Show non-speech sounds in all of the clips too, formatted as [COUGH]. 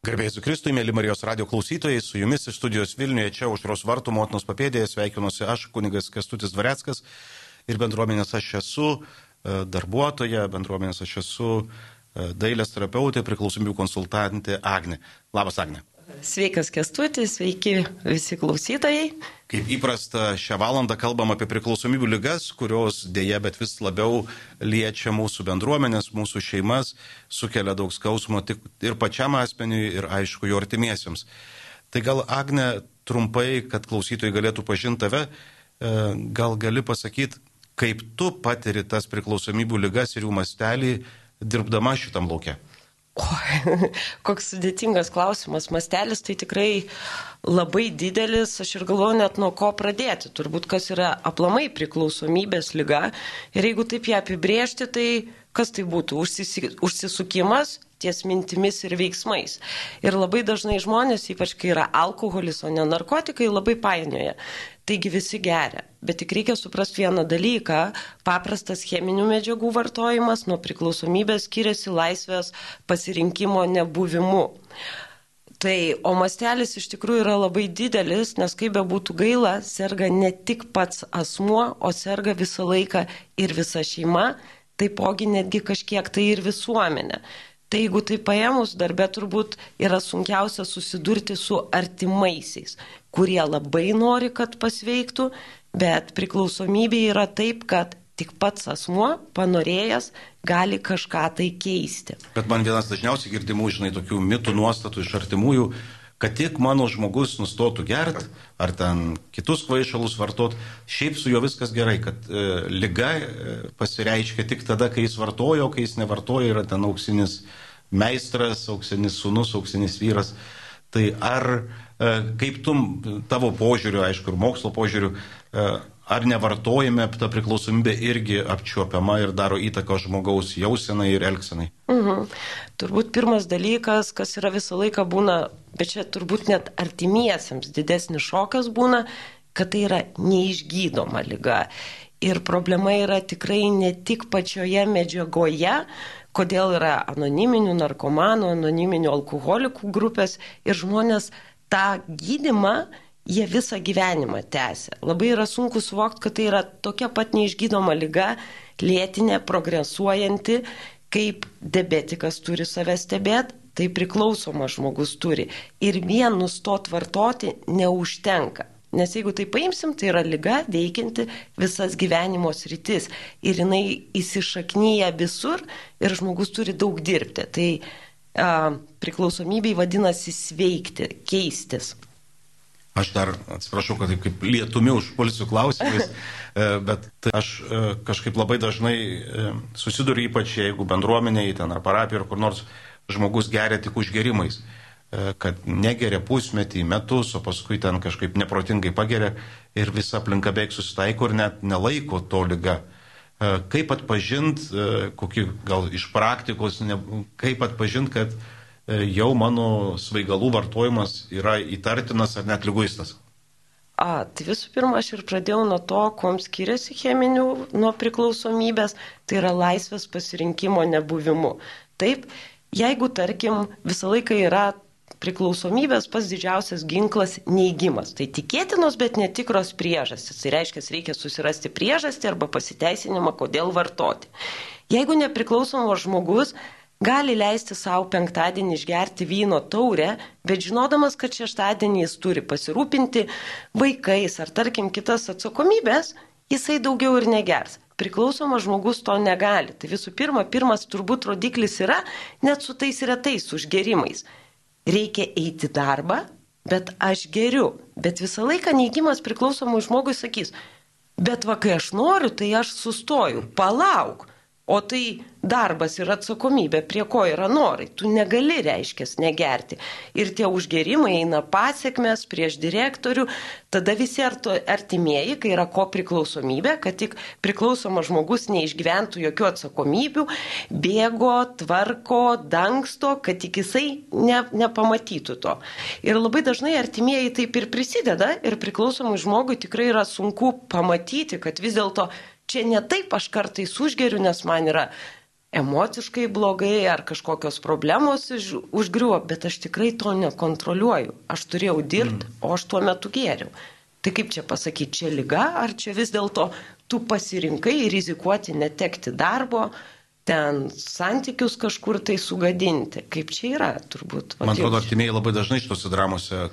Garbėjai Kristui, mėly Marijos radio klausytojai, su jumis iš studijos Vilniuje, čia užros vartų motinos papėdėje sveikinuosi aš, kunigas Kestutis Dvareckas ir bendruomenės aš esu e, darbuotoja, bendruomenės aš esu e, dailės terapeutė, priklausomybių konsultantė Agne. Labas, Agne. Sveikas Kestutis, sveiki visi klausytojai. Kaip įprasta, šią valandą kalbam apie priklausomybių lygas, kurios dėja, bet vis labiau liečia mūsų bendruomenės, mūsų šeimas, sukelia daug skausmo ir pačiam asmeniui, ir aišku, jo artimiesiems. Tai gal, Agne, trumpai, kad klausytojai galėtų pažinti tave, e, gal gali pasakyti, kaip tu patiri tas priklausomybių lygas ir jų mastelį dirbdama šitam laukia. [LAUGHS] Koks sudėtingas klausimas. Mastelis tai tikrai labai didelis, aš ir galvoju net nuo ko pradėti. Turbūt kas yra aplamai priklausomybės lyga. Ir jeigu taip ją apibriežti, tai kas tai būtų? Užsisukimas ties mintimis ir veiksmais. Ir labai dažnai žmonės, ypač kai yra alkoholis, o ne narkotikai, labai painioja. Taigi visi geria. Bet tik reikia suprasti vieną dalyką. Paprastas cheminių medžiagų vartojimas nuo priklausomybės skiriasi laisvės pasirinkimo nebuvimu. Tai, o mastelis iš tikrųjų yra labai didelis, nes kaip be būtų gaila, serga ne tik pats asmuo, o serga visą laiką ir visa šeima, taipogi netgi kažkiek tai ir visuomenė. Tai jeigu tai paėmus, darbė turbūt yra sunkiausia susidurti su artimaisiais, kurie labai nori, kad pasveiktų, bet priklausomybė yra taip, kad tik pats asmuo, panorėjęs, gali kažką tai keisti. Bet man vienas dažniausiai girdimų, žinai, tokių mitų nuostatų iš artimųjų, kad tik mano žmogus nustotų gert ar ten kitus kvaišalus vartot, šiaip su juo viskas gerai, kad e, lyga e, pasireiškia tik tada, kai jis vartoja, o kai jis nevartoja, yra ten auksinis meistras, auksinis sunus, auksinis vyras. Tai ar e, kaip tu, tavo požiūriu, aišku, ir mokslo požiūriu, e, ar nevartojame ta priklausomybė irgi apčiuopiama ir daro įtaką žmogaus jausenai ir elgsenai? Mhm. Turbūt pirmas dalykas, kas yra visą laiką būna, bet čia turbūt net artimiesiems didesnis šokas būna, kad tai yra neišgydoma lyga. Ir problema yra tikrai ne tik pačioje medžiagoje, kodėl yra anoniminių narkomanų, anoniminių alkoholikų grupės ir žmonės tą gydimą jie visą gyvenimą tęsia. Labai yra sunku suvokti, kad tai yra tokia pat neišgydoma lyga, lėtinė, progresuojanti, kaip diabetikas turi save stebėti, tai priklausomas žmogus turi. Ir vien nustot vartoti neužtenka. Nes jeigu tai paimsim, tai yra lyga veikianti visas gyvenimo sritis. Ir jinai įsišaknyja visur ir žmogus turi daug dirbti. Tai a, priklausomybei vadinasi sveikti, keistis. Aš dar atsiprašau, kad taip kaip lietumi užpulsiu klausimais, [LAUGHS] e, bet tai aš e, kažkaip labai dažnai e, susiduriu, ypač jeigu bendruomeniai, ten ar parapijoje, ar kur nors žmogus geria tik užgerimais, kad negeria pusmetį, metus, o paskui ten kažkaip neprotingai pageria ir visa aplinka beveik susitaiko ir net nelaiko to lyga. Kaip atpažint, kokį gal iš praktikos, kaip atpažint, kad jau mano svaigalų vartojimas yra įtartinas ar net lyguistas? A, tai visų pirma, aš ir pradėjau nuo to, kuom skiriasi cheminių nuo priklausomybės, tai yra laisvės pasirinkimo nebuvimu. Taip, jeigu, tarkim, visą laiką yra priklausomybės pats didžiausias ginklas neigimas. Tai tikėtinos, bet netikros priežastys. Tai reiškia, reikia susirasti priežastį arba pasiteisinimą, kodėl vartoti. Jeigu nepriklausomas žmogus gali leisti savo penktadienį išgerti vyno taurę, bet žinodamas, kad šeštadienį jis turi pasirūpinti vaikais ar tarkim kitas atsakomybės, jisai daugiau ir negers. Priklausomas žmogus to negali. Tai visų pirma, pirmas turbūt rodiklis yra net su tais retais užgerimais. Reikia eiti darbą, bet aš geriu. Bet visą laiką neigimas priklausomui žmogui sakys, bet va kai aš noriu, tai aš sustoju, palauk. O tai darbas ir atsakomybė, prie ko yra norai. Tu negali, reiškia, negerti. Ir tie užgerimai eina pasiekmes prieš direktorių, tada visi artimieji, kai yra ko priklausomybė, kad tik priklausomas žmogus neišgyventų jokių atsakomybių, bėgo, tvarko, dangsto, kad tik jisai ne, nepamatytų to. Ir labai dažnai artimieji taip ir prisideda ir priklausomui žmogui tikrai yra sunku pamatyti, kad vis dėlto čia ne taip aš kartais užgeriu, nes man yra emociškai blogai ar kažkokios problemos užgriuvo, bet aš tikrai to nekontroliuoju. Aš turėjau dirbti, mm. o aš tuo metu gėriau. Tai kaip čia pasakyti, čia lyga, ar čia vis dėlto tu pasirinkai rizikuoti netekti darbo, ten santykius kažkur tai sugadinti. Kaip čia yra, turbūt. Man atrodo, artimieji labai dažnai šitose dramose,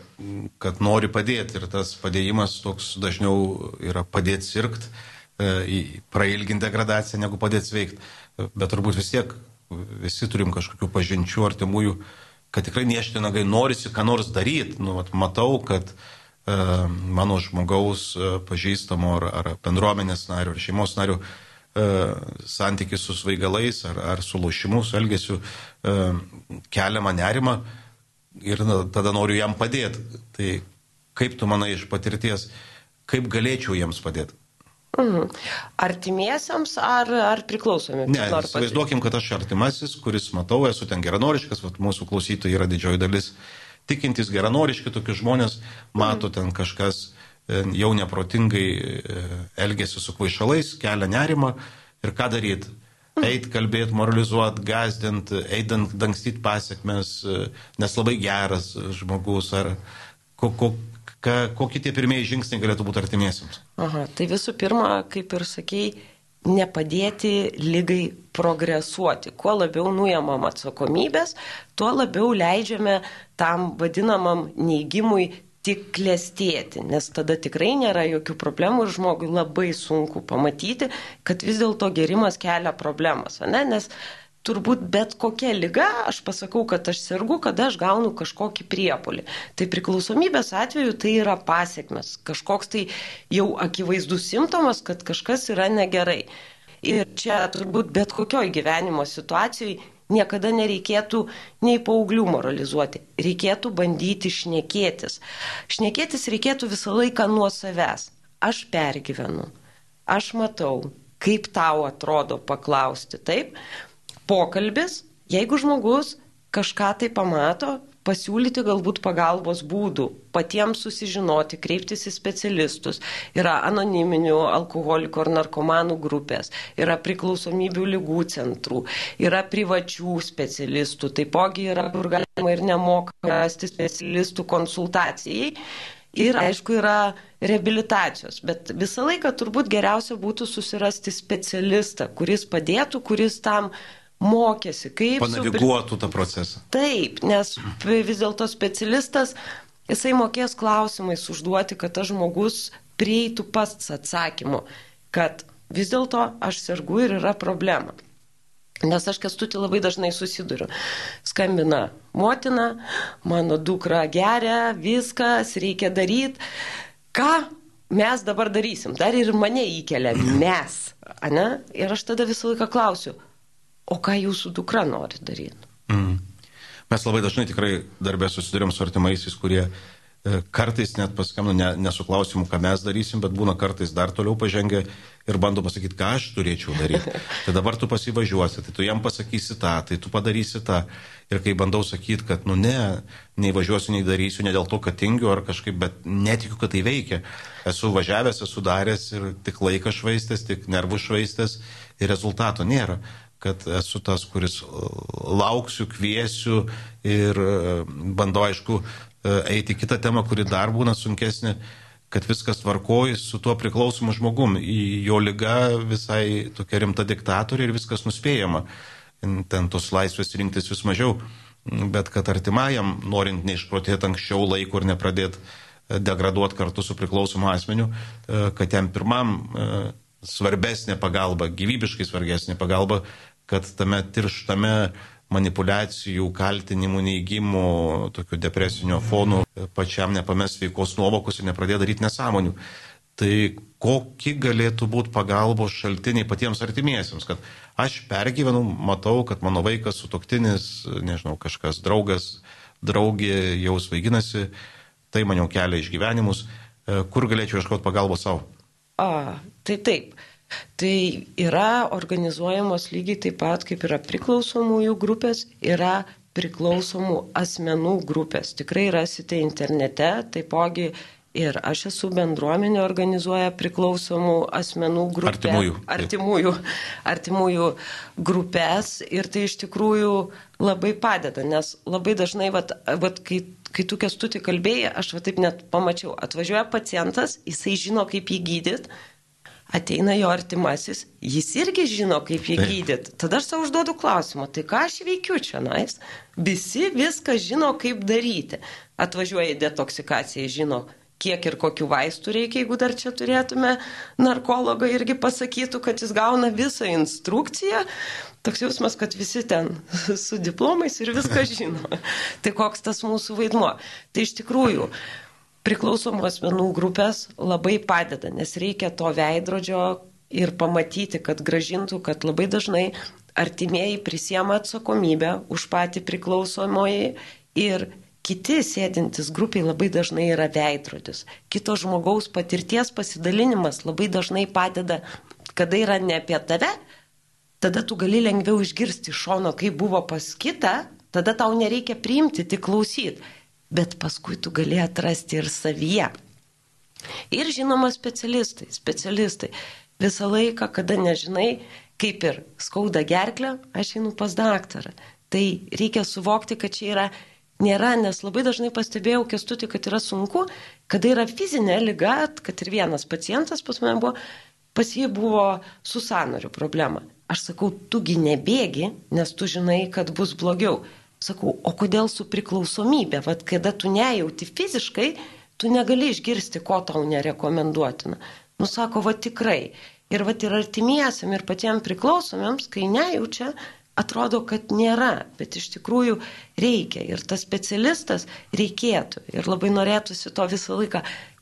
kad nori padėti ir tas padėjimas toks dažniau yra padėti sirgti, prailginti degradaciją, negu padėti sveikti bet turbūt vis tiek visi turim kažkokių pažinčių artimųjų, kad tikrai niešti nagai norisi ką nors daryti. Nu, vat, matau, kad e, mano žmogaus e, pažįstamo ar, ar bendruomenės narių, ar šeimos narių e, santykis su svaigalais ar, ar su lošimu, su elgesiu e, kelia man nerimą ir tada noriu jam padėti. Tai kaip tu manai iš patirties, kaip galėčiau jiems padėti? Mhm. Artimiesiams ar, ar priklausomi? Ne, įsivaizduokim, kad aš artimasis, kuris matau, esu ten geranoriškas, vat, mūsų klausytojai yra didžioji dalis tikintis geranoriški, tokius žmonės mato mhm. ten kažkas e, jau neprotingai e, elgesi su kvaišalais, kelia nerimą ir ką daryti. Mhm. Eit kalbėti, moralizuoti, gazdinti, eidant dangstyti pasiekmes, e, nes labai geras žmogus ar ko, ko, ka, kokie tie pirmieji žingsniai galėtų būti artimiesiams? Aha, tai visų pirma, kaip ir sakėjai, nepadėti lygai progresuoti. Kuo labiau nuėmam atsakomybės, tuo labiau leidžiame tam vadinamam neigimui tik klėstėti, nes tada tikrai nėra jokių problemų ir žmogui labai sunku pamatyti, kad vis dėlto gerimas kelia problemas, ne? nes turbūt bet kokia lyga, aš pasakau, kad aš sergu, kada aš gaunu kažkokį priepolį. Tai priklausomybės atveju tai yra pasiekmes, kažkoks tai jau akivaizdus simptomas, kad kažkas yra negerai. Ir čia turbūt bet kokioj gyvenimo situacijai niekada nereikėtų nei paauglių moralizuoti, reikėtų bandyti šnekėtis. Šnekėtis reikėtų visą laiką nuo savęs. Aš pergyvenu, aš matau, kaip tau atrodo paklausti, taip? Pokalbis, jeigu žmogus kažką tai pamato, pasiūlyti galbūt pagalbos būdų, patiems susižinoti, kreiptis į specialistus. Yra anoniminių alkoholikų ar narkomanų grupės, yra priklausomybių lygų centrų, yra privačių specialistų, taipogi yra, kur galima ir nemokamai rasti specialistų konsultacijai. Ir aišku, yra reabilitacijos, bet visą laiką turbūt geriausia būtų susirasti specialistą, kuris padėtų, kuris tam mokėsi, kaip... Panaviguotų su... tą procesą. Taip, nes vis dėlto specialistas, jisai mokės klausimais užduoti, kad tas žmogus prieitų pats atsakymu, kad vis dėlto aš sergu ir yra problema. Nes aš kestutį labai dažnai susiduriu. Skambina motina, mano dukra geria, viskas reikia daryti. Ką mes dabar darysim? Dar ir mane įkelia mes. Ane? Ir aš tada visą laiką klausiu, o ką jūsų dukra nori daryti. Mm. Mes labai dažnai tikrai darbę susidurėm su artimaisiais, kurie e, kartais net paskambina ne, ne su klausimu, ką mes darysim, bet būna kartais dar toliau pažengę ir bando pasakyti, ką aš turėčiau daryti. [LAUGHS] Tai dabar tu pasivažiuosi, tai tu jam pasakysi tą, tai tu padarysi tą. Ir kai bandau sakyti, kad, nu ne, nei važiuosiu, nei darysiu, ne dėl to, kad tingiu ar kažkaip, bet netikiu, kad tai veikia. Esu važiavęs, esu daręs ir tik laiką švaistęs, tik nervų švaistęs ir rezultato nėra kad esu tas, kuris e, lauksiu, kviesiu ir e, bandau, aišku, e, eiti kitą temą, kuri dar būna sunkesnė, kad viskas tvarkoji su tuo priklausomu žmogum. Jo lygą visai tokia rimta diktatorė ir viskas nuspėjama. Ten tos laisvės rinktis vis mažiau. Bet kad artimajam, norint neišprotėti anksčiau laiko ir nepradėti degraduoti kartu su priklausomu asmeniu, kad jam pirmam svarbesnė pagalba, gyvybiškai svarbesnė pagalba, kad tame tirštame manipulacijų, kaltinimų, neįgymų, tokių depresinio fonų pačiam nepamest veikos nuovokus ir nepradėti daryti nesąmonių. Tai kokie galėtų būti pagalbos šaltiniai patiems artimiesiems, kad aš pergyvenu, matau, kad mano vaikas, sutoktinis, nežinau, kažkas draugas, draugė jau svaiginasi, tai man jau kelia išgyvenimus, kur galėčiau ieškoti pagalbos savo. A, tai taip. Tai yra organizuojamos lygiai taip pat, kaip yra priklausomųjų grupės, yra priklausomų asmenų grupės. Tikrai rasite internete, taipogi Ir aš esu bendruomenė, organizuoja priklausomų asmenų grupę. Artimųjų. Artimųjų, artimųjų grupės ir tai iš tikrųjų labai padeda, nes labai dažnai, vat, vat, kai, kai tu kestutį kalbėjai, aš va taip net pamačiau, atvažiuoja pacientas, jisai žino, kaip jį gydyti, ateina jo artimasis, jis irgi žino, kaip jį gydyti. Tada aš savo užduodu klausimą, tai ką aš veikiu čia, nais? Visi viską žino, kaip daryti. Atvažiuoja į detoksikaciją, žino, kiek ir kokių vaistų reikia, jeigu dar čia turėtume narkologą irgi pasakytų, kad jis gauna visą instrukciją. Toks jausmas, kad visi ten [LAUGHS] su diplomais ir viską žino. [LAUGHS] tai koks tas mūsų vaidmuo. Tai iš tikrųjų priklausomų asmenų grupės labai padeda, nes reikia to veidrodžio ir pamatyti, kad gražintų, kad labai dažnai artimieji prisiema atsakomybę už patį priklausomoji ir kiti sėdintis grupiai labai dažnai yra veidrodis. Kito žmogaus patirties pasidalinimas labai dažnai padeda, kada yra ne apie tave, tada tu gali lengviau išgirsti iš šono, kaip buvo pas kitą, tada tau nereikia priimti, tik klausyti, bet paskui tu gali atrasti ir savyje. Ir žinoma specialistai, specialistai. Visą laiką, kada nežinai, kaip ir skauda gerklę, aš einu pas daktarą. Tai reikia suvokti, kad čia yra nėra, nes labai dažnai pastebėjau kestutį, kad yra sunku, kada yra fizinė lyga, kad ir vienas pacientas pas mane buvo, pas jį buvo su sanariu problema. Aš sakau, tugi nebėgi, nes tu žinai, kad bus blogiau. Sakau, o kodėl su priklausomybė? Vat kada tu nejauti fiziškai, tu negali išgirsti, ko tau nerekomenduotina. Nusako, va tikrai. Ir va ir artimiesiam, ir patiems priklausomiems, kai nejaučia, atrodo, kad nėra, bet iš tikrųjų reikia. Ir tas specialistas reikėtų. Ir labai norėtųsi to visą laiką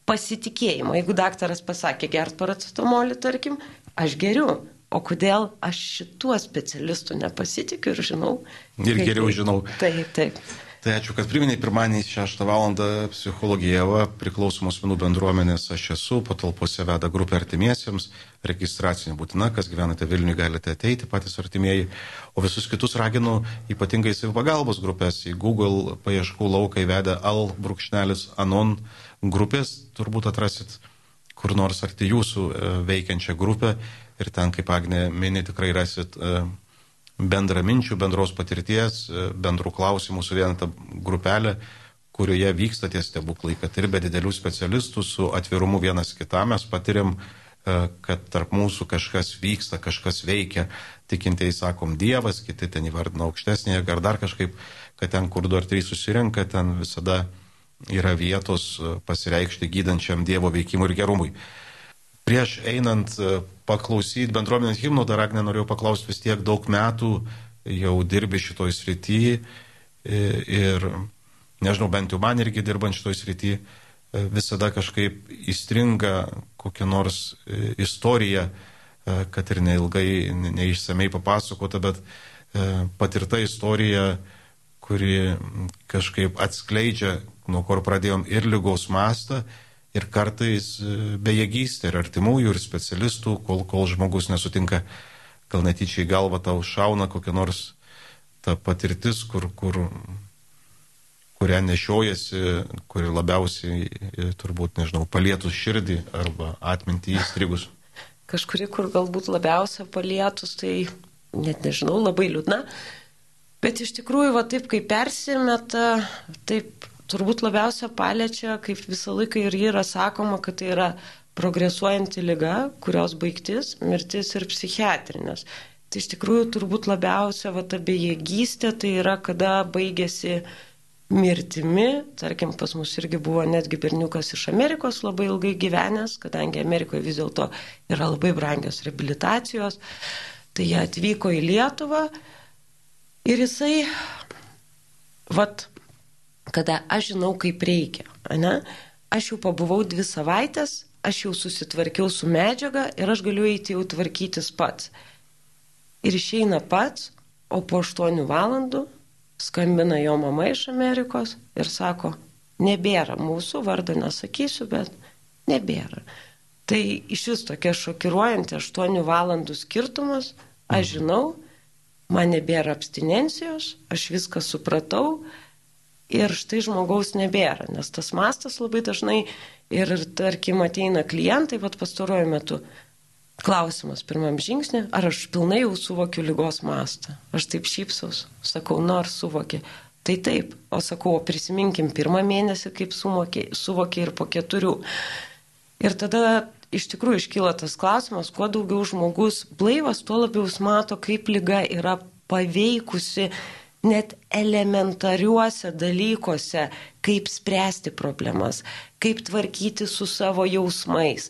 pasitikėjimo. Jeigu daktaras pasakė gert paracetamolį, tarkim, aš geriu. O kodėl aš šituo specialistu nepasitikiu ir žinau. Ir geriau žinau. Taip, taip. Tai ačiū, kad priminai pirmadienį 6 val. psichologijeva, priklausomos menų bendruomenės aš esu, patalpose veda grupė artimiesiems, registracinė būtina, kas gyvenate Vilniuje galite ateiti patys artimieji, o visus kitus raginu ypatingai savipagalbos grupės į Google paieškų lauką įvedę al brūkšnelis anon grupės, turbūt atrasit kur nors arti jūsų e, veikiančią grupę ir ten, kaip Agnė mini, tikrai rasit uh, bendraminčių, bendros patirties, e, bendrų klausimų suvienata grupelė, kurioje vyksta tie stebuklai, kad ir be didelių specialistų su atvirumu vienas kitam mes patiriam, e, kad tarp mūsų kažkas vyksta, kažkas veikia. Tikintieji sakom Dievas, kiti ten įvardina aukštesnį jėgą ar dar kažkaip, kad ten, kur du ar trys susirenka, ten visada yra vietos e, pasireikšti gydančiam Dievo veikimui ir gerumui. Prieš einant e, paklausyti bendruomenės himno, dar Agne norėjau paklausti, vis tiek daug metų jau dirbi šitoj srity e, ir, nežinau, bent jau man irgi dirbant šitoj srity, e, visada kažkaip įstringa kokia nors istorija, kad ir neilgai, neišsamei papasakota, bet patirta istorija, kuri kažkaip atskleidžia, nuo kur pradėjom ir lygos mastą, ir kartais e, bejėgystė ir artimųjų, ir specialistų, kol, kol žmogus nesutinka, gal netyčiai galva tau šauna kokia nors ta patirtis, kur, kur, kurią nešiojasi, kuri labiausiai e, turbūt, nežinau, palietus širdį arba atmintį įstrigus. Kažkuri, kur galbūt labiausia palietus, tai net nežinau, labai liūdna. Bet iš tikrųjų, va taip kaip persimeta, taip turbūt labiausia paliečia, kaip visą laiką ir yra sakoma, kad tai yra progresuojanti lyga, kurios baigtis - mirtis ir psichiatrinės. Tai iš tikrųjų turbūt labiausia va ta bejėgystė tai yra, kada baigėsi mirtimi, tarkim, pas mus irgi buvo netgi berniukas iš Amerikos labai ilgai gyvenęs, kadangi Amerikoje vis dėlto yra labai brangios rehabilitacijos, tai jie atvyko į Lietuvą ir jisai, vat, kada aš žinau, kaip reikia. Ne? Aš jau pabuvau dvi savaitės, aš jau susitvarkiau su medžiaga ir aš galiu eiti jau tvarkytis pats. Ir išeina pats, o po 8 valandų skambina jo mama iš Amerikos ir sako, nebėra mūsų, vardą nesakysiu, bet nebėra. Tai iš vis tokia šokiruojanti 8 valandų skirtumas, aš žinau, man nebėra abstinencijos, aš viską supratau, ir štai žmogaus nebėra, nes tas mastas labai dažnai ir, tarkim, ateina klientai, vad pastaruoju metu. Klausimas pirmam žingsnė, ar aš pilnai jau suvokiu lygos mastą. Aš taip šypsaus, sakau, nors nu, suvoki. Tai taip, o sakau, prisiminkim pirmą mėnesį, kaip suvokė ir po keturių. Ir tada iš tikrųjų iškyla tas klausimas, kuo daugiau žmogus blaivas, tuo labiau jis mato, kaip lyga yra paveikusi net elementariuose dalykuose, kaip spręsti problemas, kaip tvarkyti su savo jausmais.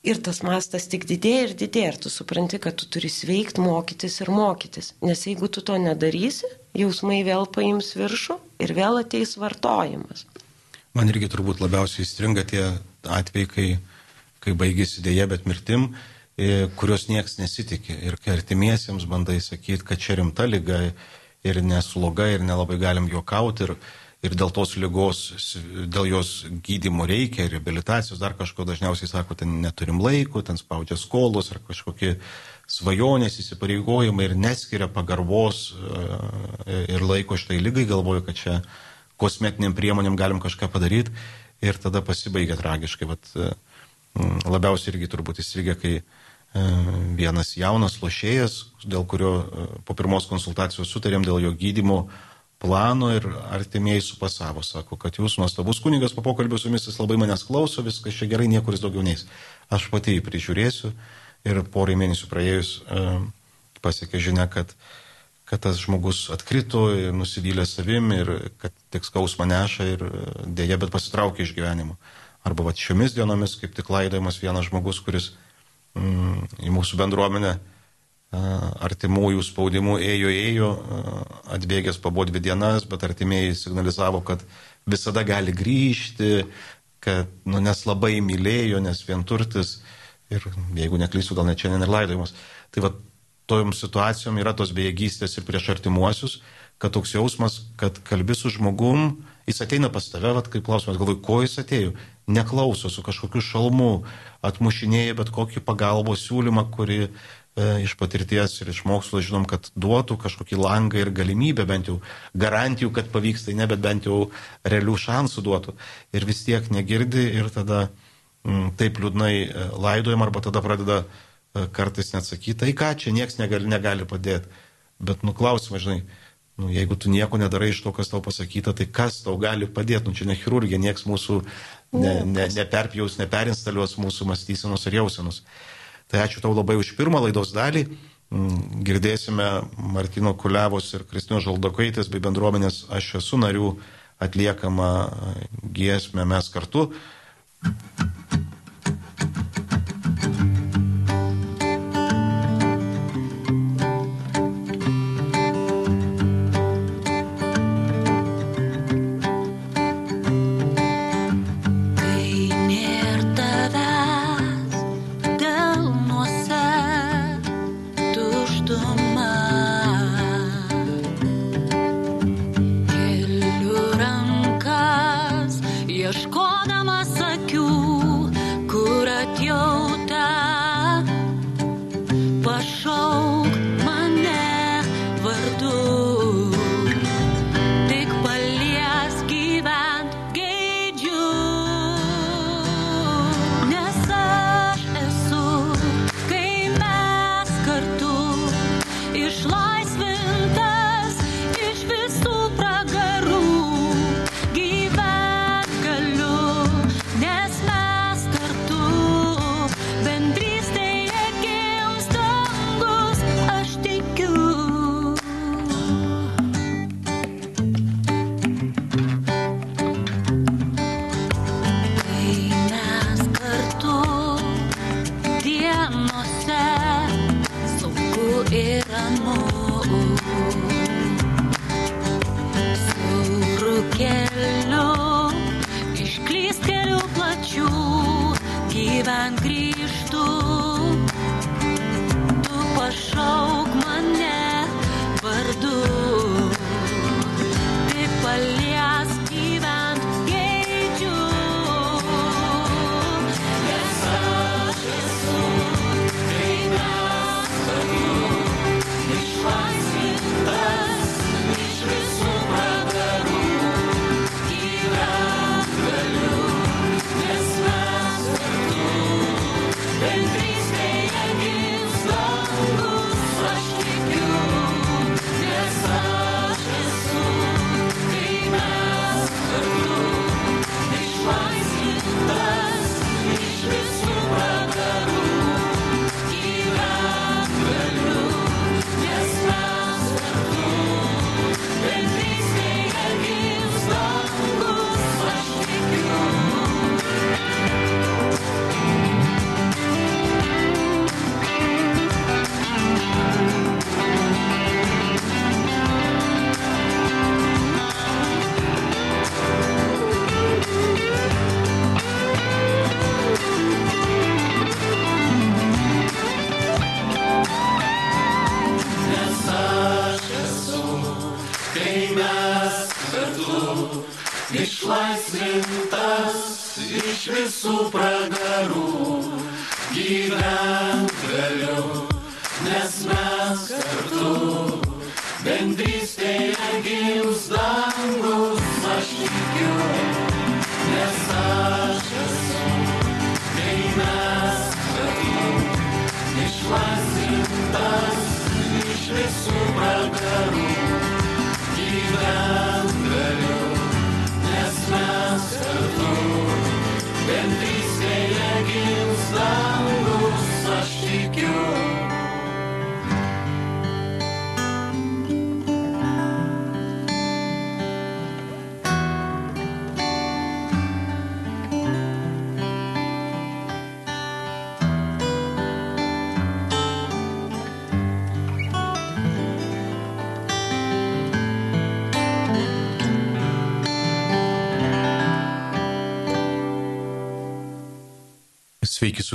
Ir tas mastas tik didėja ir didėja, ir tu supranti, kad tu turi sveikti, mokytis ir mokytis. Nes jeigu tu to nedarysi, jausmai vėl paims viršų ir vėl ateis vartojimas. Man irgi turbūt labiausiai įstringa tie atvejai, kai, kai baigėsi dėje, bet mirtim, e, kurios nieks nesitikė. Ir kai artimiesiems bandai sakyti, kad čia rimta lyga ir nesloga ir nelabai galim juokauti ir, ir dėl tos lygos, dėl jos gydimo reikia, rehabilitacijos, dar kažko dažniausiai sako, ten neturim laiko, ten spaudžia skolos ar kažkokie svajonės įsipareigojimai ir neskiria pagarbos e, ir laiko šitai lygai, galvoju, kad čia kosmetiniam priemonėm galim kažką padaryti ir tada pasibaigia tragiškai. Vat, labiausiai irgi turbūt įstrigė, kai E, vienas jaunas lošėjas, dėl kurio e, po pirmos konsultacijos sutarėm dėl jo gydimo plano ir artimieji supasavo, sako, kad jūs nuostabus kunigas po pokalbio su jumis, jis labai manęs klauso, viskas čia gerai, niekur jis daugiau neis. Aš pati jį prižiūrėsiu ir porai mėnesių praėjus e, pasiekė žinia, kad, kad tas žmogus atkrito, nusivylė savim ir kad tik skausmą neša ir dėja, bet pasitraukė iš gyvenimo. Arba va šiomis dienomis kaip tik laidojamas vienas žmogus, kuris Mm, į mūsų bendruomenę artimųjų spaudimų ėjo, ėjo, atbėgęs pabo dvi dienas, bet artimieji signalizavo, kad visada gali grįžti, kad, nu, nes labai mylėjo, nes vienturtis ir, jeigu neklysiu, gal net šiandien ir laidojimas. Tai va, tojom situacijom yra tos bejėgystės ir prieš artimuosius, kad toks jausmas, kad kalbi su žmogum, jis ateina pas tave, va, kaip klausimas, galvoju, ko jis atėjo, neklauso su kažkokiu šalmu, atmušinėja bet kokį pagalbos siūlymą, kuri e, iš patirties ir iš mokslo žinom, kad duotų kažkokį langą ir galimybę, bent jau garantijų, kad pavyks, tai ne, bet bent jau realių šansų duotų. Ir vis tiek negirdi ir tada m, mm, taip liūdnai e, laidojam arba tada pradeda e, kartais net sakyti, tai ką čia nieks negali, negali padėti. Bet nuklausimą, žinai, nu, jeigu tu nieko nedarai iš to, kas tau pasakyta, tai kas tau gali padėti, nu čia ne chirurgija, nieks mūsų ne, ne, neperpjaus, neperinstaliuos mūsų mąstysenos ir jausenos. Tai ačiū tau labai už pirmą laidos dalį. Mm, girdėsime Martino Kuliavos ir Kristino Žaldokaitės bei bendruomenės Aš esu narių atliekamą giesmę mes kartu.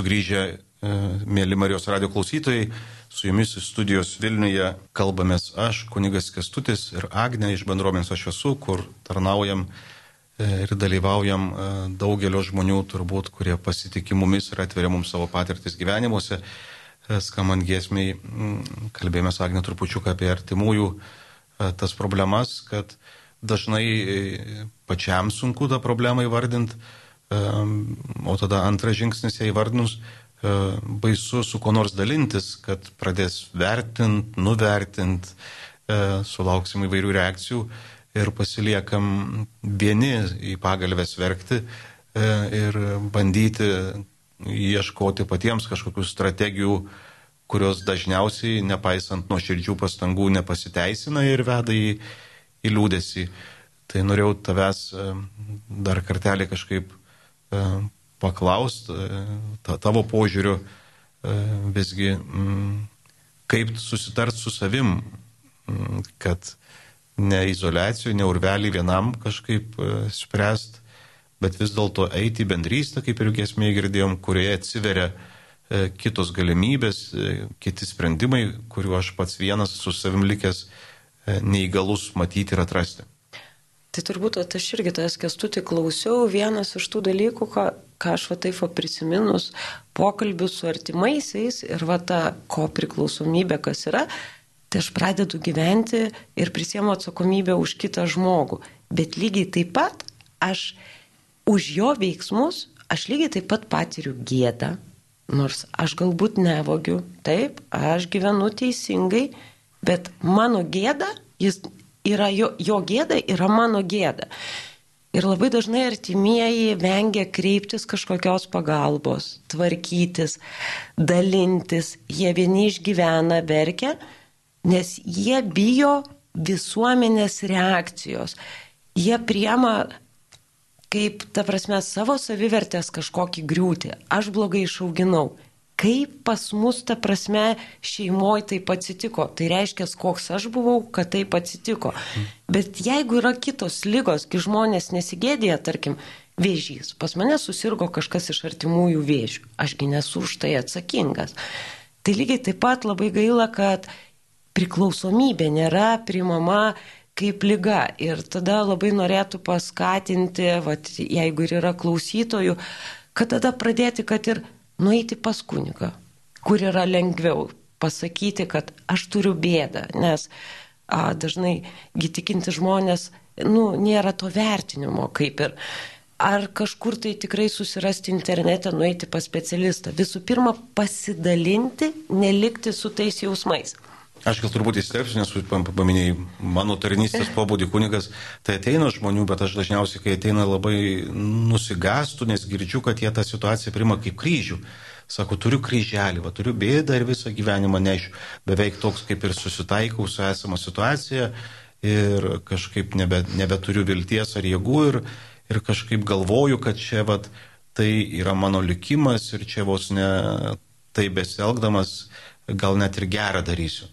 Sugrįžę, e, mėly Marijos radio klausytojai. Su jumis studijos Vilniuje kalbamės aš, kunigas Kestutis ir Agne iš bendruomenės aš esu, kur tarnaujam e, ir dalyvaujam e, daugelio žmonių, turbūt, kurie pasitikė mumis ir atveria mums savo patirtis gyvenimuose. Skamant giesmiai, kalbėjome su Agne trupučiuką apie artimųjų tas problemas, kad dažnai pačiam sunku tą problemą įvardinti O tada antras žingsnis, jei vardinus, e, baisu su kuo nors dalintis, kad pradės vertint, nuvertint, e, sulauksim įvairių reakcijų ir pasiliekam vieni į pagalbės verkti e, ir bandyti ieškoti patiems kažkokių strategijų, kurios dažniausiai, nepaisant nuo širdžių pastangų, nepasiteisina ir veda į, į liūdėsi. Tai norėjau tavęs dar kartelį kažkaip paklausti e, tavo požiūriu e, visgi, kaip susitart su savim, kad ne izolacijoje, ne urvelį vienam kažkaip spręst, bet vis dėlto eiti į bendrystę, kaip ir giesmėje girdėjom, kurioje atsiveria kitos galimybės, kiti sprendimai, kuriuo aš pats vienas su savim likęs neįgalus matyti ir atrasti. Tai turbūt aš irgi tas kestutį klausiau, vienas iš tų dalykų, ką, ką aš va taip va prisiminus, pokalbių su artimaisiais ir va ta ko priklausomybė, kas yra, tai aš pradedu gyventi ir prisiemu atsakomybę už kitą žmogų. Bet lygiai taip pat aš už jo veiksmus, aš lygiai taip pat patiriu gėdą, nors aš galbūt nevogiu, taip, aš gyvenu teisingai, bet mano gėda, jis yra jo, jo gėda, yra mano gėda. Ir labai dažnai artimieji vengia kreiptis kažkokios pagalbos, tvarkytis, dalintis. Jie vieni išgyvena, verkia, nes jie bijo visuomenės reakcijos. Jie priema kaip, ta prasme, savo savivertės kažkokį griūtį. Aš blogai išauginau kaip pas mus, ta prasme, šeimoje taip atsitiko. Tai reiškia, koks aš buvau, kad taip atsitiko. Bet jeigu yra kitos lygos, kai žmonės nesigėdėja, tarkim, vėžys, pas mane susirgo kažkas iš artimųjų vėžių, ašgi nesu už tai atsakingas. Tai lygiai taip pat labai gaila, kad priklausomybė nėra primama kaip lyga. Ir tada labai norėtų paskatinti, vat, jeigu ir yra klausytojų, kad tada pradėti, kad ir nueiti pas kunigą, kur yra lengviau pasakyti, kad aš turiu bėdą, nes a, dažnai gitikinti žmonės, nu, nėra to vertinimo kaip ir. Ar kažkur tai tikrai susirasti internete, nueiti pas specialistą. Visų pirma, pasidalinti, nelikti su tais jausmais. Aš gal turbūt įsterpsiu, nes paminėjai mano tarnystės pobūdį kunigas, tai ateina žmonių, bet aš dažniausiai, kai ateina labai nusigastų, nes girdžiu, kad jie tą situaciją prima kaip kryžių. Sako, turiu kryželį, va, turiu bėdą ir visą gyvenimą nešiu. Beveik toks kaip ir susitaikau su esama situacija ir kažkaip nebe, nebeturiu vilties ar jėgų ir, ir kažkaip galvoju, kad čia va, tai yra mano likimas ir čia vos ne tai besielgdamas gal net ir gerą darysiu.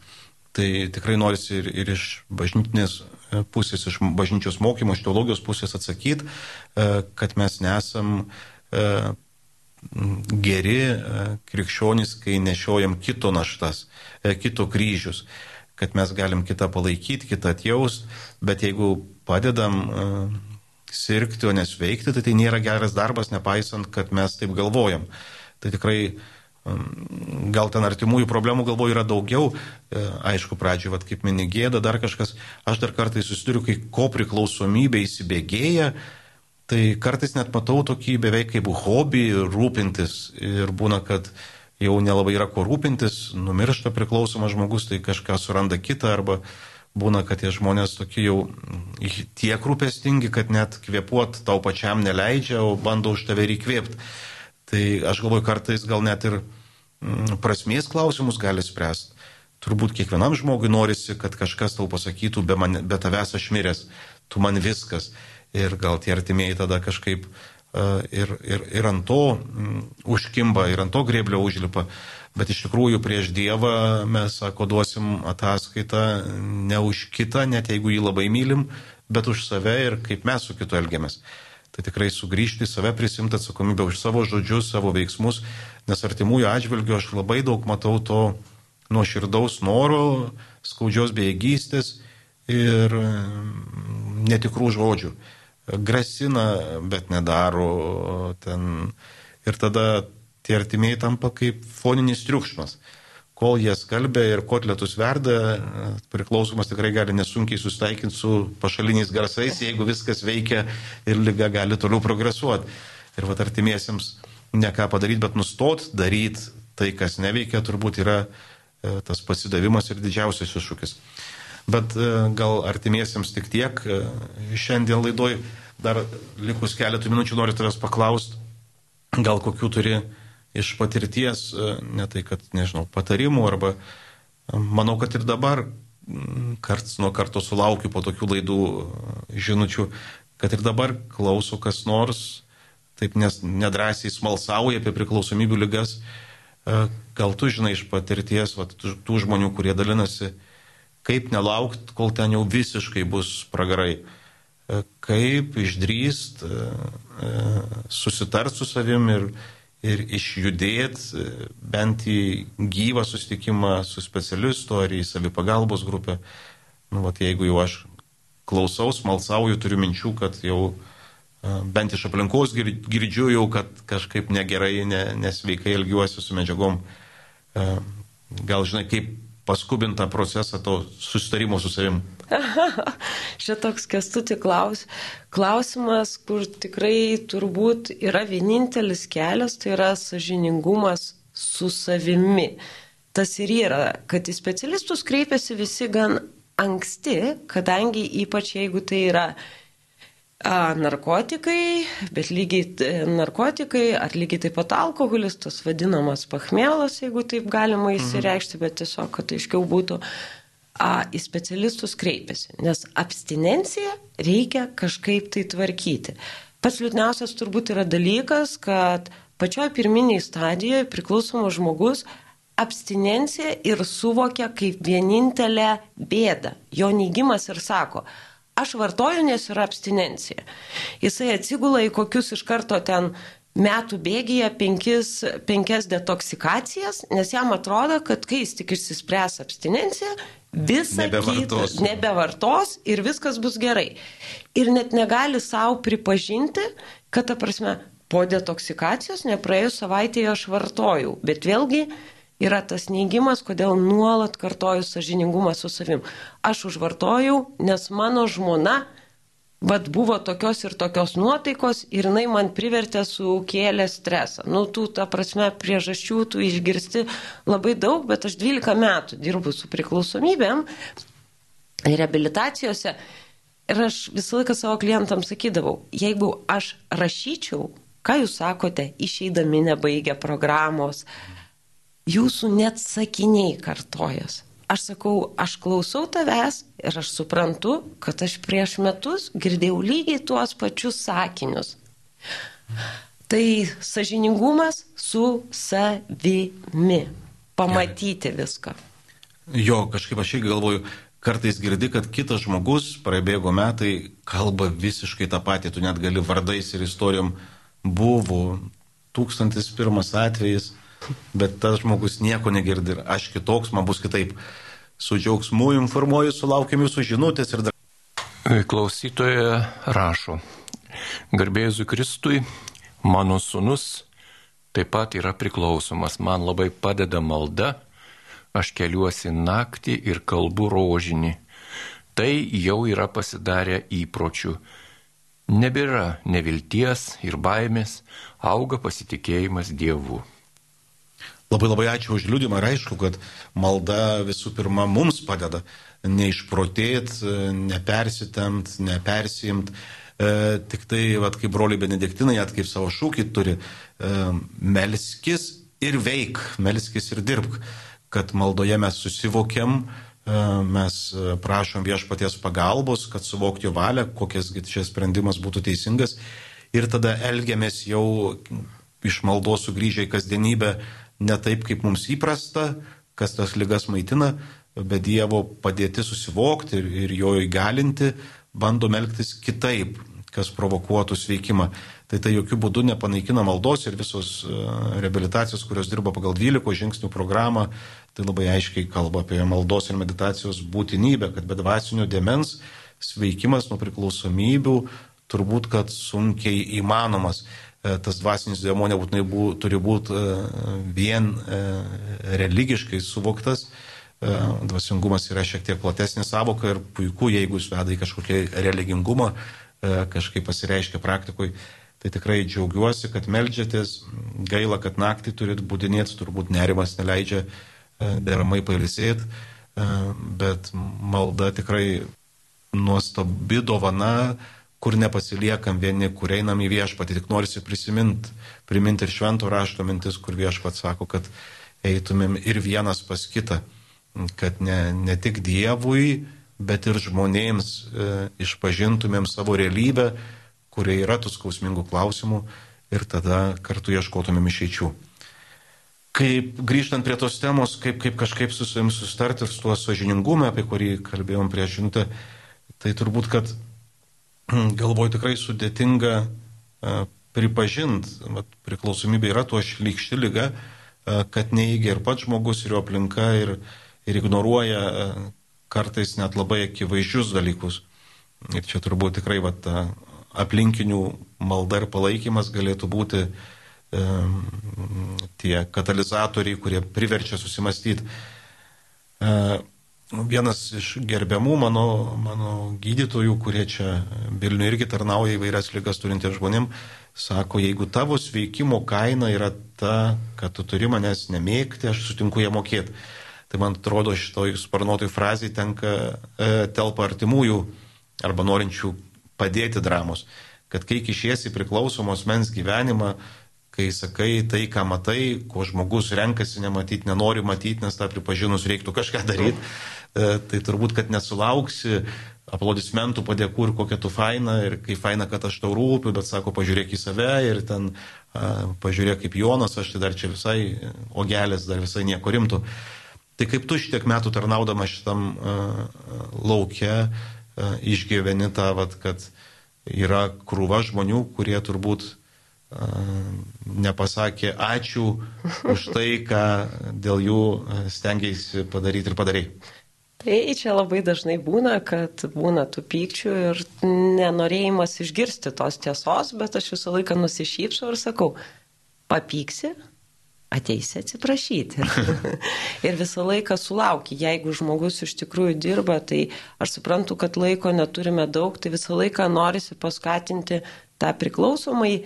Tai tikrai norisi ir, ir iš bažnytinės e, pusės, iš bažnyčios mokymo, iš teologijos pusės atsakyti, e, kad mes nesam e, geri krikščionys, kai nešiojam kito naštas, kito kryžius, kad mes galim kitą palaikyti, kitą atjaust, bet jeigu padedam sirgti, o nesveikti, tai tai nėra geras darbas, nepaisant, kad mes taip galvojam. Tai tikrai gal ten artimųjų problemų galvoju yra daugiau, e, aišku, pradžioje, vat, kaip mini gėda, dar kažkas, aš dar kartais susiduriu, kai ko priklausomybė įsibėgėja, tai kartais net matau tokį beveik kaip hobį rūpintis. Ir būna, kad jau nelabai yra ko rūpintis, numiršta priklausomas žmogus, tai kažką suranda kitą arba būna, kad tie žmonės tokie jau tiek rūpestingi, kad net kvepuot tau pačiam neleidžia, o bando už tave įkvėpti. Tai aš galvoju, kartais gal net ir mm, prasmės klausimus gali spręsti. Turbūt kiekvienam žmogui norisi, kad kažkas tau pasakytų, be, man, be tavęs aš miręs, tu man viskas. Ir gal tie artimieji tada kažkaip uh, ir, ir, ir ant to um, užkimba, ir ant to grėblio užlipa. Bet iš tikrųjų prieš Dievą mes, sako, duosim ataskaitą ne už kitą, net jeigu jį labai mylim, bet už save ir kaip mes su kitu elgiamės. Tai tikrai sugrįžti į save, prisimti atsakomybę už savo žodžius, savo veiksmus, nes artimųjų atžvilgių aš labai daug matau to nuoširdaus noro, skaudžios bejėgystės ir mm, netikrų žodžių. Grasina, bet nedaro ten. Ir tada tie artimiai tampa kaip foninis triukšmas. Kol jie skalbia ir kotletus verda, priklausomas tikrai gali nesunkiai sustaikinti su pašaliniais garsais, jeigu viskas veikia ir lyga gali toliau progresuoti. Ir va artimiesiems ne ką padaryti, bet nustot daryti tai, kas neveikia, turbūt yra e, tas pasidavimas ir didžiausias iššūkis. Bet e, gal artimiesiems tik tiek. E, šiandien laidoj dar likus keletų minučių noriu tavęs paklausti, gal kokių turi iš patirties, e, ne tai, kad, nežinau, patarimų arba e, manau, kad ir dabar karts nuo karto sulaukiu po tokių laidų e, žinučių, kad ir dabar klauso kas nors, taip nes, nedrasiai smalsauja apie priklausomybių lygas. Gal tu žinai iš patirties, va, tų, žmonių, kurie dalinasi, kaip nelaukti, kol ten jau visiškai bus pragarai kaip išdrįst, susitart su savim ir, ir išjudėti e, bent į gyvą susitikimą su specialistu ar į savipagalbos grupę. Nu, vat, jeigu jau aš klausau, smalsauju, turiu minčių, kad jau e, bent iš aplinkos girdžiu jau, kad kažkaip negerai, ne, nesveikai elgiuosi su medžiagom. E, gal žinai, kaip paskubintą procesą to susitarimo su savim? [LAUGHS] Šitoks kestuti klaus, klausimas, kur tikrai turbūt yra vienintelis kelias, tai yra sažiningumas su savimi. Tas ir yra, kad į specialistus kreipiasi visi gan anksti, kadangi ypač jeigu tai yra a, narkotikai, bet lygiai e, narkotikai, ar lygiai taip pat alkoholis, tas vadinamas pachmėlas, jeigu taip galima mhm. įsireikšti, bet tiesiog, kad aiškiau būtų, a, į specialistus kreipiasi, nes abstinenciją reikia kažkaip tai tvarkyti. Pats liūdniausias turbūt yra dalykas, kad pačioj pirminiai stadijoje priklausomas žmogus abstinenciją ir suvokia kaip vienintelę bėdą. Jo neigimas ir sako, aš vartoju, nes yra abstinencija. Jisai atsigula į kokius iš karto ten metų bėgyje penkis, penkias detoksikacijas, nes jam atrodo, kad kai jis tik išsispręs abstinenciją, visą nebevartos. kitą nebevartos ir viskas bus gerai. Ir net negali savo pripažinti, kad, ta prasme, po detoksikacijos nepraėjus savaitėje aš vartojau. Bet vėlgi yra tas neigimas, kodėl nuolat kartoju sažiningumą su savim. Aš užvartojau, nes mano žmona, vad buvo tokios ir tokios nuotaikos ir jinai man privertė sukėlę stresą. Nu, tų, ta prasme, priežasčių tu išgirsti labai daug, bet aš 12 metų dirbu su priklausomybėm reabilitacijose. Ir aš visą laiką savo klientams sakydavau, jeigu aš rašyčiau, ką jūs sakote, išeidami nebaigę programos, jūsų net sakiniai kartojas. Aš sakau, aš klausau tavęs ir aš suprantu, kad aš prieš metus girdėjau lygiai tuos pačius sakinius. Tai sažiningumas su savimi. Pamatyti Gerai. viską. Jo, kažkaip aš irgi galvoju, kartais girdi, kad kitas žmogus, prabėgo metai, kalba visiškai tą patį, tu net gali vardais ir istorijom buvo tūkstantis pirmas atvejis, bet tas žmogus nieko negirdi ir aš kitoks, man bus kitaip. Su džiaugsmu informuoju, sulaukiam jūsų žinutės ir dar. Klausytoja rašo. Garbėjus Kristui, mano sunus taip pat yra priklausomas. Man labai padeda malda, aš keliuosi naktį ir kalbu rožinį. Tai jau yra pasidarę įpročių. Nebėra nevilties ir baimės, auga pasitikėjimas Dievu. Labai labai ačiū už liūdimą ir aišku, kad malda visų pirma mums padeda neišprotėti, nepersitemti, nepersimti. E, tik tai, vat, kaip broliai benediktinai, at kaip savo šūkį turi, e, melskis ir veik, melskis ir dirbk, kad maldoje mes susivokiam, e, mes prašom viešpaties pagalbos, kad suvokti jo valią, kokias šis sprendimas būtų teisingas ir tada elgiamės jau iš maldos sugrįžę į kasdienybę ne taip, kaip mums įprasta, kas tas lygas maitina, bet Dievo padėti susivokti ir, ir jo įgalinti, bandom elgtis kitaip, kas provokuotų sveikimą. Tai tai jokių būdų nepanaikina maldos ir visos e, rehabilitacijos, kurios dirba pagal 12 žingsnių programą, tai labai aiškiai kalba apie maldos ir meditacijos būtinybę, kad be dvasinio demens sveikimas nuo priklausomybių turbūt, kad sunkiai įmanomas. E, tas dvasinis dėmo nebūtinai bū, turi būti e, vien e, religiškai suvoktas. Dvasingumas yra šiek tiek platesnė savoka ir puiku, jeigu jūs veda į kažkokį religingumą, kažkaip pasireiškia praktikui. Tai tikrai džiaugiuosi, kad melžiatės, gaila, kad naktį turit būdinėti, turbūt nerimas neleidžia deramai pailisėti, bet malda tikrai nuostabi dovana, kur nepasiliekam vieni, kur einam į viešpatį, tik norisi prisiminti, priminti ir švento rašto mintis, kur viešpat sako, kad eitumėm ir vienas pas kitą, kad ne, ne tik Dievui, bet ir žmonėms e, išpažintumėm savo realybę, kurie yra tų skausmingų klausimų ir tada kartu ieškotumėm išeičių. Kaip grįžtant prie tos temos, kaip, kaip kažkaip su savim sustarti su tuo sažiningumu, apie kurį kalbėjom prieš žinutę, tai turbūt, kad [CLEARS THROAT] galvoju, tikrai sudėtinga e, pripažinti, priklausomybė yra tuo šlykšti lyga, e, kad neįgia ir pats žmogus, ir jo aplinka, ir, ir ignoruoja e, kartais net labai akivaizdžius dalykus. Ir čia turbūt tikrai va, aplinkinių malda ir palaikymas galėtų būti e, tie katalizatoriai, kurie priverčia susimastyti. E, vienas iš gerbiamų mano, mano gydytojų, kurie čia Vilniuje irgi tarnauja įvairias lygas turintiems žmonėm, sako, jeigu tavo sveikimo kaina yra ta, kad tu turi manęs nemėgti, aš sutinku ją mokėti. Tai man atrodo, šitoj sparnuotoj frazai tenka e, telpa artimųjų arba norinčių padėti dramos. Kad kai kišiesi priklausomos mens gyvenimą, kai sakai tai, ką matai, ko žmogus renkasi nematyti, nenori matyti, nes tą pripažinus reiktų kažką daryti, tai turbūt, kad nesulauksi aplodismentų, padėkų ir kokia tu faina, ir kaip faina, kad aš tau rūpiu, bet sako, pažiūrėk į save ir ten pažiūrėk kaip Jonas, aš tai dar čia visai ogelės, dar visai nieko rimtų. Tai kaip tu šitiek metų tarnaudama šitam laukia išgyveni tą, vat, kad yra krūva žmonių, kurie turbūt nepasakė ačiū už tai, ką dėl jų stengiaisi padaryti ir padarai. Tai čia labai dažnai būna, kad būna tų pykčių ir nenorėjimas išgirsti tos tiesos, bet aš visą laiką nusišypsau ir sakau, papyksi, ateisi atsiprašyti. [LAUGHS] ir visą laiką sulauki. Jeigu žmogus iš tikrųjų dirba, tai aš suprantu, kad laiko neturime daug, tai visą laiką norisi paskatinti tą priklausomai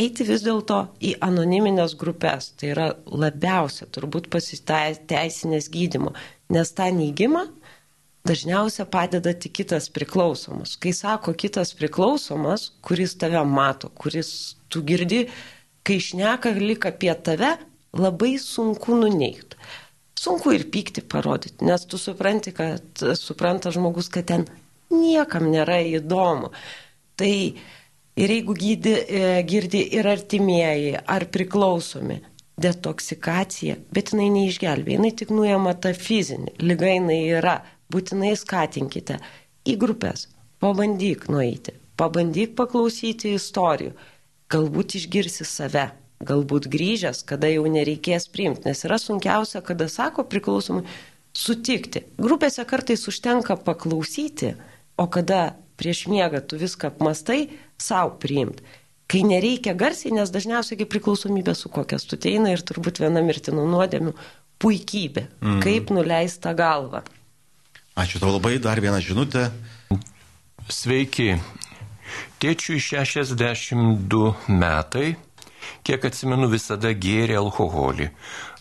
eiti vis dėlto į anoniminės grupės. Tai yra labiausia turbūt pasiteisinės gydimo, nes tą neigimą dažniausia padeda tik kitas priklausomas. Kai sako kitas priklausomas, kuris tave mato, kuris tu girdi, kai šneka lik apie tave, labai sunku nuneikti. Sunku ir pykti parodyti, nes tu supranti, kad supranta žmogus, kad ten niekam nėra įdomu. Tai Ir jeigu gydi, e, girdi ir artimieji, ar priklausomi, detoksikacija, bet jinai neišgelbė, jinai tik nuėma tą fizinį, lyga jinai yra, būtinai skatinkite į grupės, pabandyk nueiti, pabandyk paklausyti istorijų, galbūt išgirsi save, galbūt grįžęs, kada jau nereikės priimti, nes yra sunkiausia, kada sako priklausomai sutikti. Grupėse kartais užtenka paklausyti, o kada prieš miegą tu viską apmastai, savo priimti. Kai nereikia garsiai, nes dažniausiai priklausomybė su kokia stuteina ir turbūt viena mirtinų nuodėmių - puikybė. Mm. Kaip nuleista galva. Ačiū tau labai, dar vieną žinutę. Sveiki. Tėčiui 62 metai, kiek atsimenu, visada gėrė alkoholį.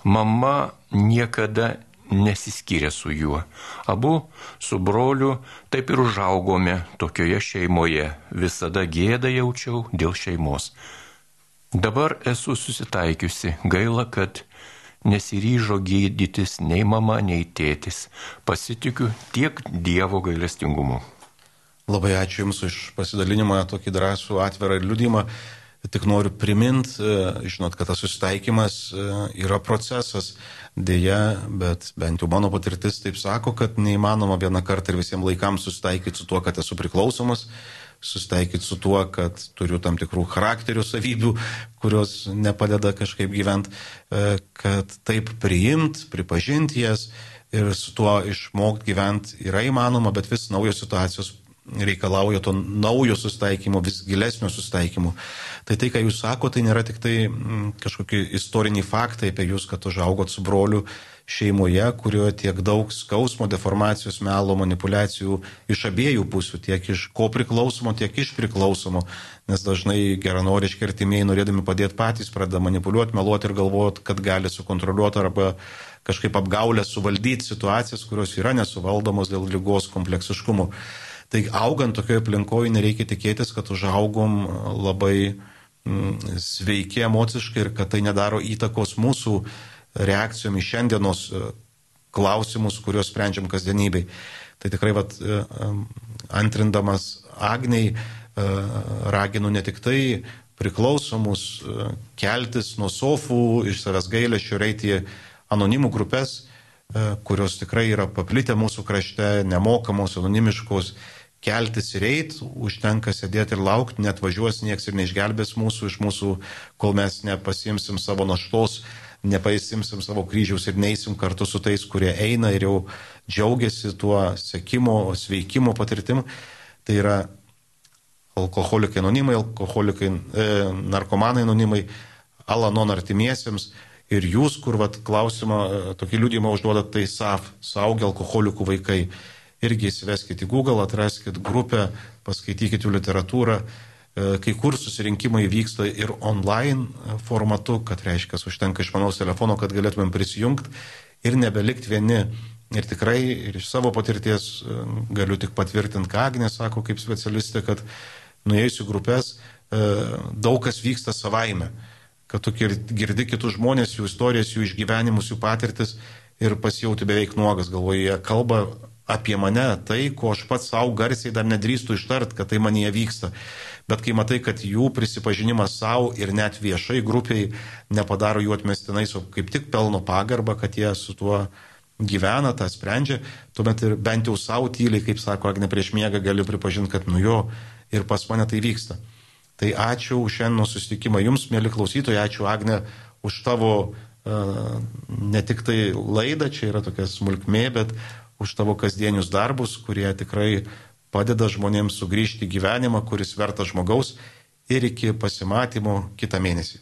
Mama niekada nesiskyrė su juo. Abu su broliu taip ir užaugome tokioje šeimoje. Visada gėdą jaučiau dėl šeimos. Dabar esu susitaikiusi. Gaila, kad nesiryžo gydytis nei mama, nei tėtis. Pasitikiu tiek Dievo gailestingumu. Labai ačiū Jums už pasidalinimą, tokį drąsų, atvirą ir liūdimą. Tik noriu priminti, žinot, kad tas susitaikymas e, yra procesas Deja, bet bent jau mano patirtis taip sako, kad neįmanoma vieną kartą ir visiems laikams susitaikyti su tuo, kad esu priklausomas, susitaikyti su tuo, kad turiu tam tikrų charakterių savybių, kurios nepadeda kažkaip gyventi, e, kad taip priimti, pripažinti jas ir su tuo išmokti gyventi yra įmanoma, bet vis naujos situacijos reikalauja to naujo susitaikymo, vis gilesnio susitaikymo. Tai tai, ką jūs sakote, tai nėra tik tai mm, kažkokie istoriniai faktai apie jūs, kad užaugot su broliu šeimoje, kurioje tiek daug skausmo, deformacijos, melo, manipulacijų iš abiejų pusių, tiek iš ko priklausomo, tiek iš priklausomo, nes dažnai geranoriški artimieji, norėdami padėti patys, pradeda manipuliuoti, meluoti ir galvoti, kad gali sukontroliuoti arba kažkaip apgaulę suvaldyti situacijas, kurios yra nesuvaldomos dėl lygos kompleksiškumo. Tai augant tokioje aplinkoje nereikia tikėtis, kad užaugom labai mm, sveiki emociškai ir kad tai nedaro įtakos mūsų reakcijom į šiandienos e, klausimus, kuriuos sprendžiam kasdienybei. Tai tikrai vat, e, antrindamas Agniai e, raginu ne tik tai priklausomus keltis nuo sofų, iš savęs gailėšio ir eiti į anonimų grupės, kurios tikrai yra paplitę mūsų krašte, nemokamos, anonimiškos keltis ir eit, užtenka sėdėti ir laukti, net važiuos nieks ir neišgelbės mūsų iš mūsų, kol mes nepasimsim savo naštos, nepaisimsim savo kryžiaus ir neįsim kartu su tais, kurie eina ir jau džiaugiasi tuo sekimo, sveikimo patirtim. Tai yra alkoholikai anonimai, alkoholikai, e, narkomanai anonimai, alanon artimiesiems. Ir jūs, kur vat, klausimą, e, tokį liūdimą užduodat, tai SAF, saugia alkoholikų vaikai irgi įsiveskite į Google, atraskite grupę, paskaitykite jų literatūrą. E, kai kur susirinkimai vyksta ir online formatu, kad reiškia, užtenka išmanaus telefono, kad galėtumėm prisijungti ir nebelikti vieni. Ir tikrai ir iš savo patirties e, galiu tik patvirtinti, ką Agnė sako kaip specialistė, kad nuėjusių grupės e, daug kas vyksta savaime. Kad tu girdi kitus žmonės, jų istorijas, jų išgyvenimus, jų patirtis ir pasijauti beveik nuogas, galvoje kalba apie mane, tai, ko aš pats savo garsiai dar nedrįstu ištart, kad tai manyje vyksta. Bet kai matai, kad jų prisipažinimas savo ir net viešai grupiai nepadaro jų atmestinais, o kaip tik pelno pagarbą, kad jie su tuo gyvena, tą sprendžia, tuomet ir bent jau savo tyliai, kaip sako Agne prieš miegą, gali pripažinti, kad nu jo ir pas mane tai vyksta. Tai ačiū už šiandien susitikimą jums, mėly klausytojai, ačiū Agne už tavo uh, ne tik tai laidą, čia yra tokia smulkmė, bet už tavo kasdienius darbus, kurie tikrai padeda žmonėms sugrįžti į gyvenimą, kuris vertas žmogaus ir iki pasimatymo kitą mėnesį.